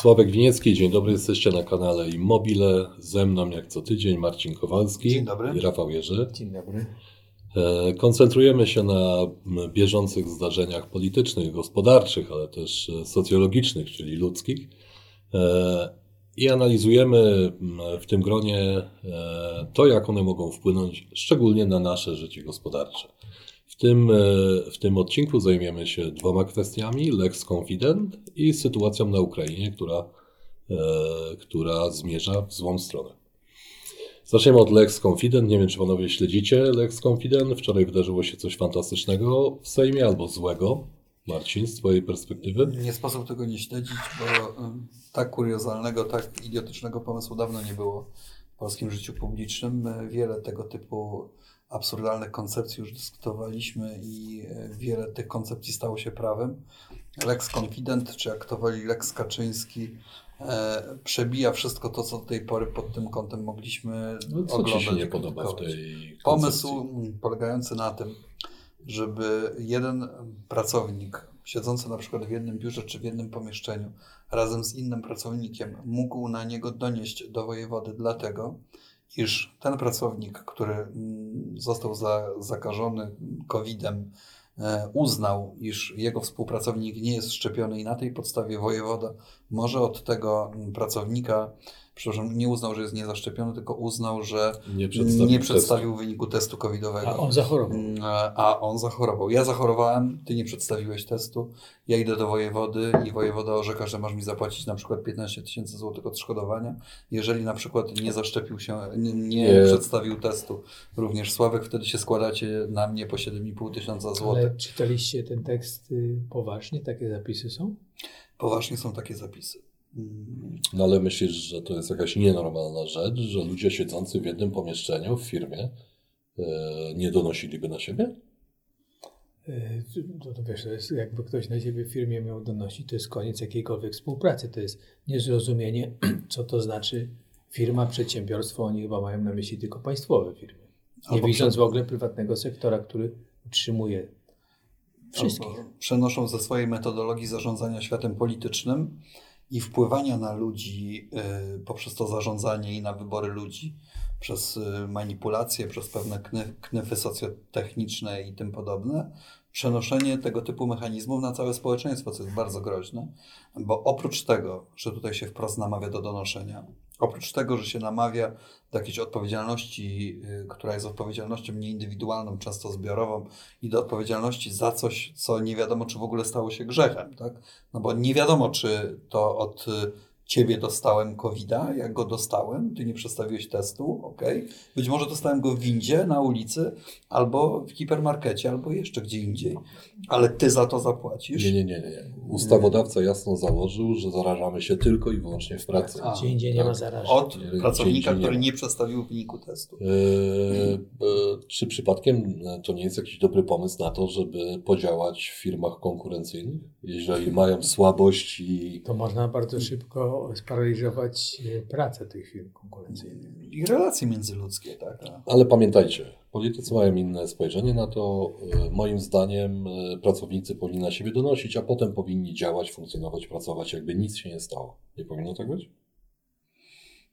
Sławek Winiecki, dzień dobry, jesteście na kanale Immobile. Ze mną jak co tydzień Marcin Kowalski Dzień dobry. i Rafał Jerzy. Dzień dobry. E, Koncentrujemy się na bieżących zdarzeniach politycznych, gospodarczych, ale też e, socjologicznych, czyli ludzkich. E, I analizujemy w tym gronie to, jak one mogą wpłynąć szczególnie na nasze życie gospodarcze. W tym, e, w tym odcinku zajmiemy się dwoma kwestiami: Lex Confident i sytuacją na Ukrainie, która, e, która zmierza w złą stronę. Zaczniemy od Lex Confident. Nie wiem, czy panowie śledzicie Lex Confident. Wczoraj wydarzyło się coś fantastycznego w Sejmie albo złego. Marcin, z twojej perspektywy? Nie sposób tego nie śledzić, bo tak kuriozalnego, tak idiotycznego pomysłu dawno nie było w polskim życiu publicznym. E, Wiele tego typu absurdalnych koncepcji już dyskutowaliśmy i e, wiele tych koncepcji stało się prawem. Lex Confident, czy jak to woli Lex Kaczyński, e, przebija wszystko to, co do tej pory pod tym kątem mogliśmy No, co oglądać. ci się nie podoba w tej Pomysł koncepcji? mm, polegający na tym, żeby jeden pracownik siedzący na przykład w jednym biurze czy w jednym pomieszczeniu razem z innym pracownikiem mógł na niego donieść do wojewody dlatego, iż ten pracownik, który mm, został za, zakażony COVID-em, e, uznał, iż jego współpracownik nie jest szczepiony i na tej podstawie wojewoda może od tego mm, pracownika, przepraszam, nie uznał, że jest niezaszczepiony, tylko uznał, że Nie przedstawił, nie testu. przedstawił wyniku testu covidowego. A on zachorował. Mm, A on zachorował. Ja zachorowałem, ty nie przedstawiłeś testu. Ja idę do wojewody i wojewoda orzeka, że masz mi zapłacić na przykład 15 tysięcy złotych odszkodowania. Jeżeli na przykład nie zaszczepił się, nie, nie, Nie. przedstawił testu, również Sławek, wtedy się składacie na mnie po 7,5 tysiąca złotych. Ale czytaliście ten tekst y, poważnie? Takie zapisy są? Poważnie są takie zapisy. No ale myślisz, że to jest jakaś nienormalna rzecz, że ludzie siedzący w jednym pomieszczeniu w firmie e, nie donosiliby na siebie? Y, To, to wiesz, to jest jakby ktoś na ciebie w firmie miał donosić, to jest koniec jakiejkolwiek współpracy. To jest niezrozumienie, co to znaczy firma, przedsiębiorstwo. Oni chyba mają na myśli tylko państwowe firmy. Nie Albo widząc w ogóle prywatnego sektora, który utrzymuje wszystkich. albo przenoszą ze swojej metodologii zarządzania światem politycznym i wpływania na ludzi y, poprzez to zarządzanie i na wybory ludzi, przez y, manipulacje, przez pewne kny, knyfy socjotechniczne i tym podobne, przenoszenie tego typu mechanizmów na całe społeczeństwo, co jest bardzo groźne, bo oprócz tego, że tutaj się wprost namawia do donoszenia, oprócz tego, że się namawia do jakiejś odpowiedzialności, y, która jest odpowiedzialnością nieindywidualną, często zbiorową, i do odpowiedzialności za coś, co nie wiadomo, czy w ogóle stało się grzechem, tak? No bo nie wiadomo, czy to od y, ciebie dostałem COVID-a, jak go dostałem, ty nie przedstawiłeś testu, ok. Być może dostałem go w windzie, na ulicy, albo w hipermarkecie, albo jeszcze gdzie indziej, ale ty za to zapłacisz. Nie, nie, nie, nie. Ustawodawca jasno założył, że zarażamy się tylko i wyłącznie w pracy. A, Gdzie indziej nie tak. ma zarażeń. Od Nie, pracownika, który nie nie przedstawił wyniku testu. E, e, czy przypadkiem e, to nie jest jakiś dobry pomysł na to, żeby podziałać w firmach konkurencyjnych? Jeżeli mają słabość i To można bardzo szybko sparaliżować e, pracę tych firm konkurencyjnych. I relacje międzyludzkie, tak? Ale pamiętajcie, politycy mają inne spojrzenie na to. E, Moim zdaniem e, pracownicy powinni na siebie donosić, a potem powinni działać, funkcjonować, pracować, jakby nic się nie stało. Nie powinno tak być?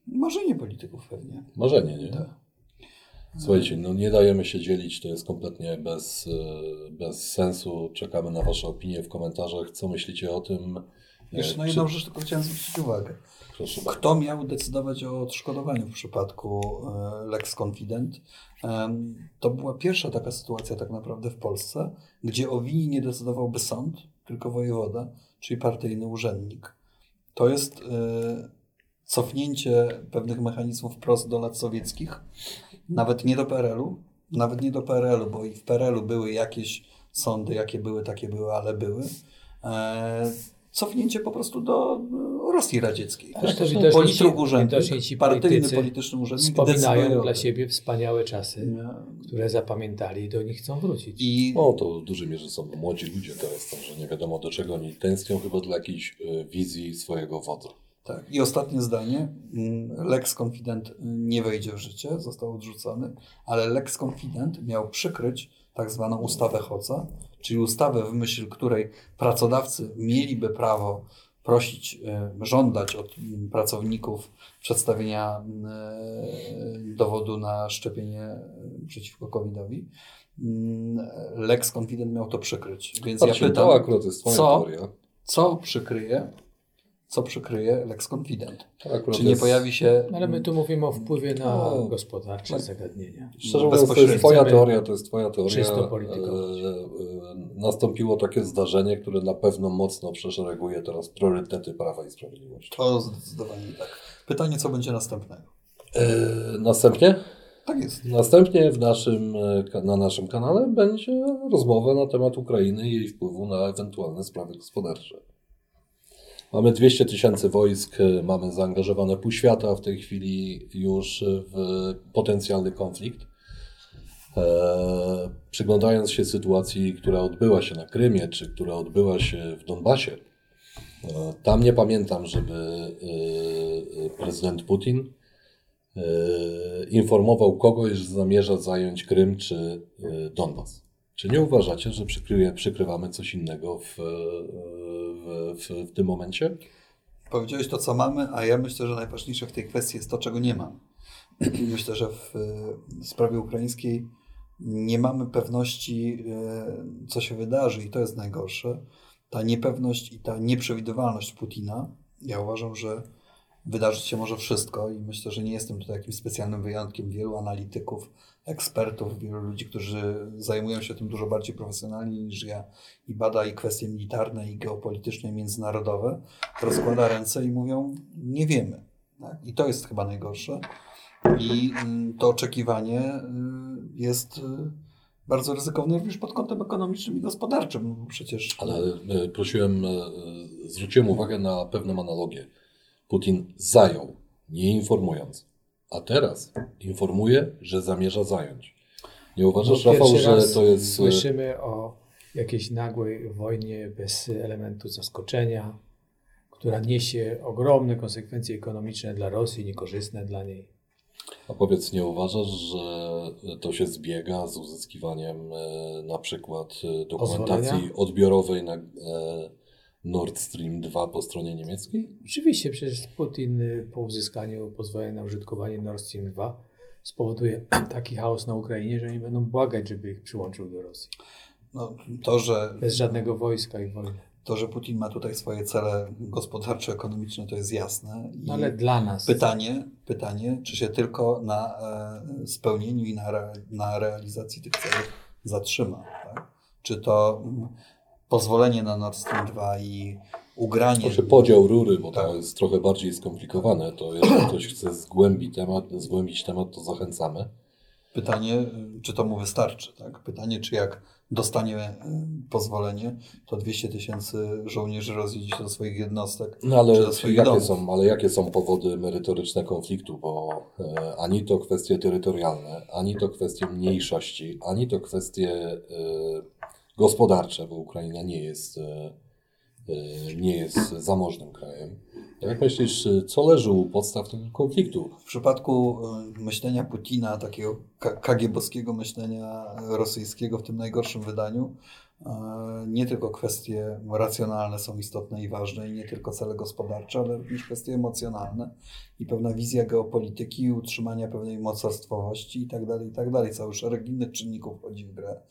Marzenie polityków pewnie. Marzenie, nie? Tak. Słuchajcie, no nie dajemy się dzielić, to jest kompletnie bez, bez sensu. Czekamy na Wasze opinie w komentarzach. Co myślicie o tym? E, Jeszcze na czy- jedną rzecz tylko chciałem zwrócić uwagę. Proszę bardzo. Kto miał decydować o odszkodowaniu w przypadku e, Lex Confident? Em, To była pierwsza taka sytuacja tak naprawdę w Polsce, gdzie o winie nie decydowałby sąd, tylko wojewoda, czyli partyjny urzędnik. To jest e, cofnięcie pewnych mechanizmów wprost do lat sowieckich, nawet nie do PRL-u, nawet nie do PRL-u, bo i w PRL-u były jakieś sądy, jakie były, takie były, ale były. Cofnięcie po prostu do e, Rosji radzieckiej. Ale Polityk widocznie ci- urzędnik, partyjny polityczny urzędnik Wspominają dla siebie wspaniałe czasy, Nie. które zapamiętali i do nich chcą wrócić. I No to w dużej mierze są młodzi ludzie teraz, także nie wiadomo do czego oni tęsknią, chyba dla jakiejś e, wizji swojego wodza. Tak. I ostatnie zdanie. Mm, Lex Confident nie wejdzie w życie, został odrzucony, ale Lex Confident miał przykryć tak zwaną ustawę Hoca, czyli ustawę, w myśl której pracodawcy mieliby prawo prosić, e, żądać od pracowników przedstawienia e, dowodu na szczepienie e, przeciwko COVID-owi. Mm, Lex Confident miał to przykryć. Więc ja Marcin, pytam, to akurat jest co? teoria. co przykryje, co przykryje Lex Confident? Akurat Czy nie jest- pojawi się Ale my tu mówimy o wpływie na No. gospodarcze Tak. zagadnienia. Szczerze mówiąc, to bezpośrednio jest twoja teoria, to jest twoja teoria. czysto politykować. E, e, Nastąpiło takie zdarzenie, które na pewno mocno przeszereguje teraz priorytety Prawa i Sprawiedliwości. To zdecydowanie tak. Pytanie, co będzie następnego? E, Następnie? Tak jest. Następnie w naszym, na naszym kanale będzie rozmowa na temat Ukrainy i jej wpływu na ewentualne sprawy gospodarcze. Mamy 200 tysięcy wojsk, e, mamy zaangażowane pół świata w tej chwili już w potencjalny konflikt. E, przyglądając się sytuacji, która odbyła się na Krymie, czy która odbyła się w Donbasie, e, tam nie pamiętam, żeby e, prezydent Putin e, informował kogoś, że zamierza zająć Krym czy Donbas. Czy nie uważacie, że przykryje, przykrywamy coś innego w, e, w, w, w tym momencie? Powiedziałeś to, co mamy, a ja myślę, że najważniejsze w tej kwestii jest to, czego nie mamy. Myślę, że w sprawie ukraińskiej nie mamy pewności, e, co się wydarzy, i to jest najgorsze. Ta niepewność i ta nieprzewidywalność Putina. Ja uważam, że wydarzyć się może wszystko, i myślę, że nie jestem tutaj jakimś specjalnym wyjątkiem. Wielu analityków, ekspertów, wielu ludzi, którzy zajmują się tym dużo bardziej profesjonalnie niż ja i bada i kwestie militarne, i geopolityczne, i międzynarodowe, rozkłada ręce i mówią, nie wiemy. Tak? I to jest chyba najgorsze. I mm, to oczekiwanie y, jest y, bardzo ryzykowne również pod kątem ekonomicznym i gospodarczym. Przecież Ale e, prosiłem, zwróciłem uwagę na pewną analogię. Putin zajął, nie informując, a teraz informuje, że zamierza zająć. Nie uważasz, No, Rafał, że to jest. e, Słyszymy o jakiejś nagłej wojnie bez elementu zaskoczenia, która niesie ogromne konsekwencje ekonomiczne dla Rosji, niekorzystne dla niej. A powiedz, nie uważasz, że to się zbiega z uzyskiwaniem e, na przykład e, dokumentacji Pozwolenia? odbiorowej na Nord Stream 2 po stronie niemieckiej? Rzeczywiście, przecież Putin y, po uzyskaniu pozwolenia na użytkowanie Nord Stream 2 spowoduje taki chaos na Ukrainie, że oni będą błagać, żeby ich przyłączył do Rosji. no, to, że, Bez żadnego wojska i wojny. to, że Putin ma tutaj swoje cele gospodarcze, ekonomiczne, to jest jasne. I No ale dla nas. pytanie, pytanie, czy się tylko na e, spełnieniu i na, re, na realizacji tych celów zatrzyma. Tak? Czy to mm, pozwolenie na Nord Stream 2 i ugranie... Proszę podział rury, bo Tak. to jest trochę bardziej skomplikowane. To jeżeli ktoś chce zgłębić temat, zgłębić temat, to zachęcamy. Pytanie, czy to mu wystarczy. Tak? Pytanie, czy jak dostanie y, pozwolenie, to 200 tysięcy żołnierzy rozjedzie się do swoich jednostek. No ale do swoich jakie, domów. są, ale jakie są powody merytoryczne konfliktu? Bo e, ani to kwestie terytorialne, ani to kwestie mniejszości, ani to kwestie e, gospodarcze, bo Ukraina nie jest, e, e, nie jest zamożnym krajem. Jak myślisz, e, co leży u podstaw tego konfliktu? W przypadku y, myślenia Putina, takiego ka- kagiebowskiego myślenia rosyjskiego w tym najgorszym wydaniu, nie tylko kwestie racjonalne są istotne i ważne, i nie tylko cele gospodarcze, ale również kwestie emocjonalne i pewna wizja geopolityki, utrzymania pewnej mocarstwowości i tak dalej, i tak. Cały szereg innych czynników wchodzi w grę.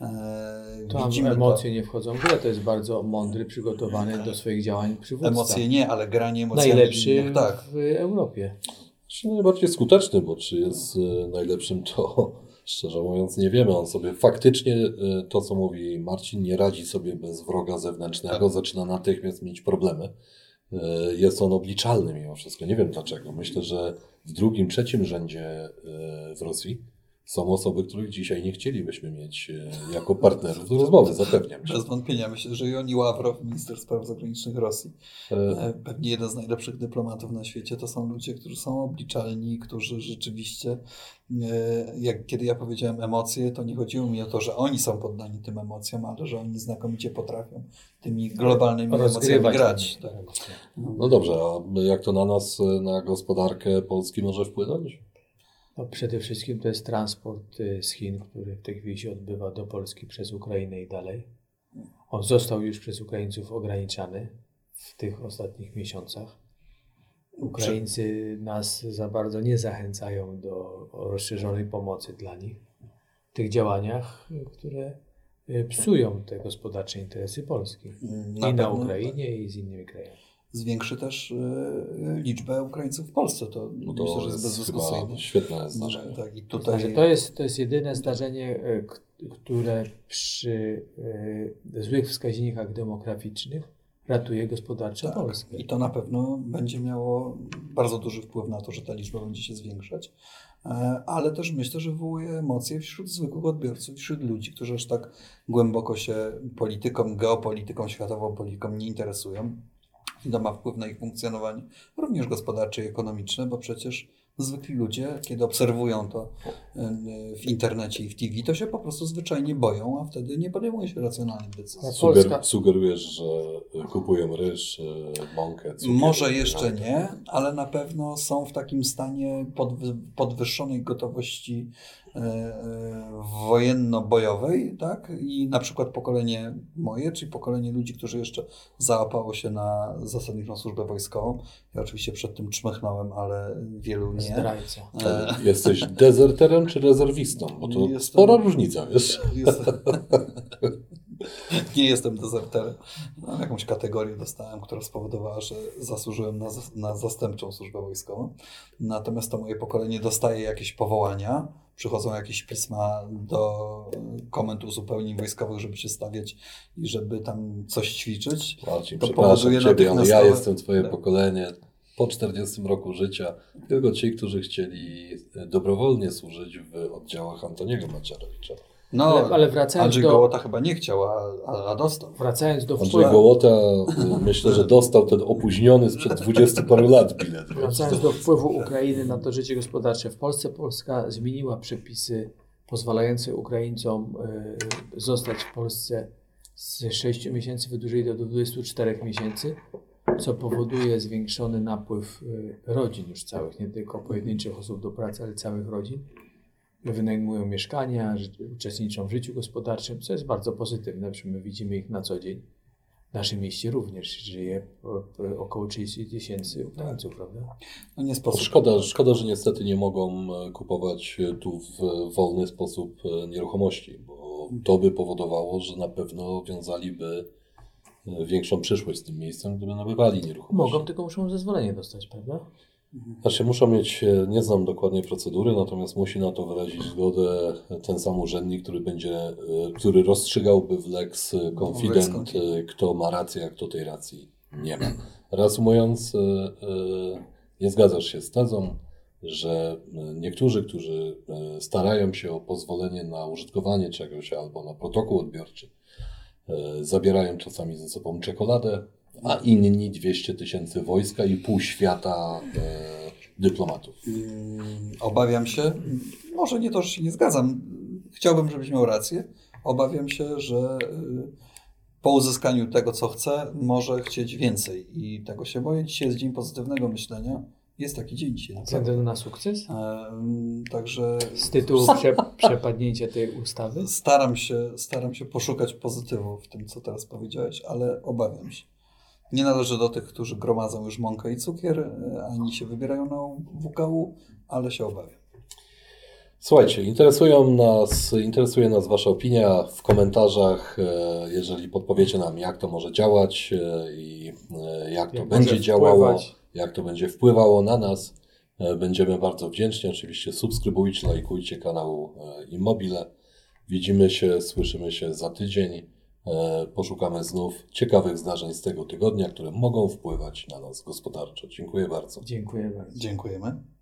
E, Tam Widzimy emocje nie wchodzą w grę, to jest bardzo mądry, przygotowany do swoich działań to. przywódca. Emocje nie, ale granie emocjami Najlepszy innych, tak. w Europie. Czy najbardziej skuteczny, bo czy jest e, najlepszym, to szczerze mówiąc nie wiemy. On sobie faktycznie, e, to co mówi Marcin, nie radzi sobie bez wroga zewnętrznego, Tak. zaczyna natychmiast mieć problemy. Jest on obliczalny mimo wszystko. Nie wiem dlaczego. Myślę, że w drugim, trzecim rzędzie w Rosji są osoby, których dzisiaj nie chcielibyśmy mieć e, jako partnerów do rozmowy, zapewniam cię. Bez wątpienia myślę, że Joni Ławrow, minister spraw zagranicznych Rosji, E, E, Pewnie jeden z najlepszych dyplomatów na świecie to są ludzie, którzy są obliczalni, którzy rzeczywiście, jak kiedy ja powiedziałem emocje, to nie chodziło mi o to, że oni są poddani tym emocjom, ale że oni znakomicie potrafią tymi globalnymi emocjami grać. Tak. No dobrze, a jak to na nas, na gospodarkę Polski może wpłynąć? No, przede wszystkim to jest transport y, z Chin, który w tej chwili się odbywa do Polski przez Ukrainę i dalej. On został już przez Ukraińców ograniczany w tych ostatnich miesiącach. Ukraińcy nas za bardzo nie zachęcają do rozszerzonej pomocy dla nich w tych działaniach, które y, psują te gospodarcze interesy Polski. Na I na pewno Ukrainie, i z innymi krajami. Zwiększy też y, liczbę Ukraińców w Polsce. To, No myślę, to że jest bezdyskusyjne. świetne zdarzenie. Tak, i Znaczy, tutaj to, jest, to jest jedyne zdarzenie, k- które przy y, złych wskaźnikach demograficznych ratuje gospodarczo Tak. Polskę. I to na pewno będzie miało bardzo duży wpływ na to, że ta liczba będzie się zwiększać. E, Ale też myślę, że wywołuje emocje wśród zwykłych odbiorców, wśród ludzi, którzy aż tak głęboko się polityką, geopolityką, światową polityką nie interesują. I to ma wpływ na ich funkcjonowanie, również gospodarcze i ekonomiczne, bo przecież zwykli ludzie, kiedy obserwują to y, w internecie i w TV, to się po prostu zwyczajnie boją, a wtedy nie podejmuje się racjonalnych decyzji. Suger, sugerujesz, że kupują ryż, e, mąkę, cukier. Może jeszcze tak. nie, ale na pewno są w takim stanie podwy, podwyższonej gotowości wojenno-bojowej, tak? I na przykład pokolenie moje, czyli pokolenie ludzi, którzy jeszcze załapało się na zasadniczą służbę wojskową. Ja oczywiście przed tym czmychnąłem, ale wielu nie. Zdrajca. E, Jesteś dezerterem czy rezerwistą? Bo to Jestem- spora różnica, wiesz? Jest... Nie jestem dezerterem. No, jakąś kategorię dostałem, która spowodowała, że zasłużyłem na, na zastępczą służbę wojskową. Natomiast to moje pokolenie dostaje jakieś powołania, przychodzą jakieś pisma do komend uzupełnień wojskowych, żeby się stawiać i żeby tam coś ćwiczyć. Marcin, To powoduje Ciebie, ale ja jestem Twoje Tak. pokolenie. Po 40 roku życia, tylko ci, którzy chcieli dobrowolnie służyć w oddziałach Antoniego Macierewicza. No, Ale- ale wracając Andrzej do- Gołota chyba nie chciał, a, a, a dostał. Wracając do Andrzej wpływu, Gołota, y, myślę, że dostał ten opóźniony sprzed 20 paru lat bilet. wracając do wpływu Ukrainy na to życie gospodarcze w Polsce, Polska zmieniła przepisy pozwalające Ukraińcom y, zostać w Polsce z 6 miesięcy wydłużyli do 24 miesięcy, co powoduje zwiększony napływ y, rodzin już całych, nie tylko pojedynczych osób do pracy, ale całych rodzin. Wynajmują mieszkania, uczestniczą w życiu gospodarczym, co jest bardzo pozytywne, przecież my widzimy ich na co dzień. W naszym mieście również żyje około 30 tysięcy Ukraińców, prawda? No nie sposób. Szkoda, szkoda, że niestety nie mogą e, kupować e, tu w wolny sposób e, nieruchomości, bo to by powodowało, że na pewno wiązaliby e, większą przyszłość z tym miejscem, gdyby nabywali nieruchomości. Mogą, tylko muszą zezwolenie dostać, prawda? Znaczy muszą mieć, e, nie znam dokładnie procedury, natomiast musi na to wyrazić zgodę ten sam urzędnik, który będzie, e, który rozstrzygałby w lex confident, e, kto ma rację, a kto tej racji nie ma. Reasumując, nie zgadzasz się z tezą, że niektórzy, którzy starają się o pozwolenie na użytkowanie czegoś albo na protokół odbiorczy, zabierają czasami ze sobą czekoladę, a inni 200 tysięcy wojska i pół świata e, dyplomatów. Mm, Obawiam się, może nie to, że się nie zgadzam, chciałbym, żebyś miał rację. Obawiam się, że y, po uzyskaniu tego, co chce, może chcieć więcej i tego się boję. Dzisiaj jest dzień pozytywnego myślenia. Jest taki dzień dzisiaj. Względu na sukces? Em, Także Z tytułu prze, przepadnięcia tej ustawy? staram się, staram się poszukać pozytywu w tym, co teraz powiedziałeś, ale obawiam się. Nie należę do tych, którzy gromadzą już mąkę i cukier, y, ani się wybierają na WKU, ale się obawiam. Słuchajcie, interesują nas, interesuje nas Wasza opinia w komentarzach, e, jeżeli podpowiecie nam, jak to może działać e, i e, jak to Jak będzie działało, wpływać. jak to będzie wpływało na nas. E, Będziemy bardzo wdzięczni. Oczywiście subskrybujcie, lajkujcie kanał e, Immobile. Widzimy się, słyszymy się za tydzień. E, Poszukamy znów ciekawych zdarzeń z tego tygodnia, które mogą wpływać na nas gospodarczo. Dziękuję bardzo. Dziękuję bardzo. Dziękujemy.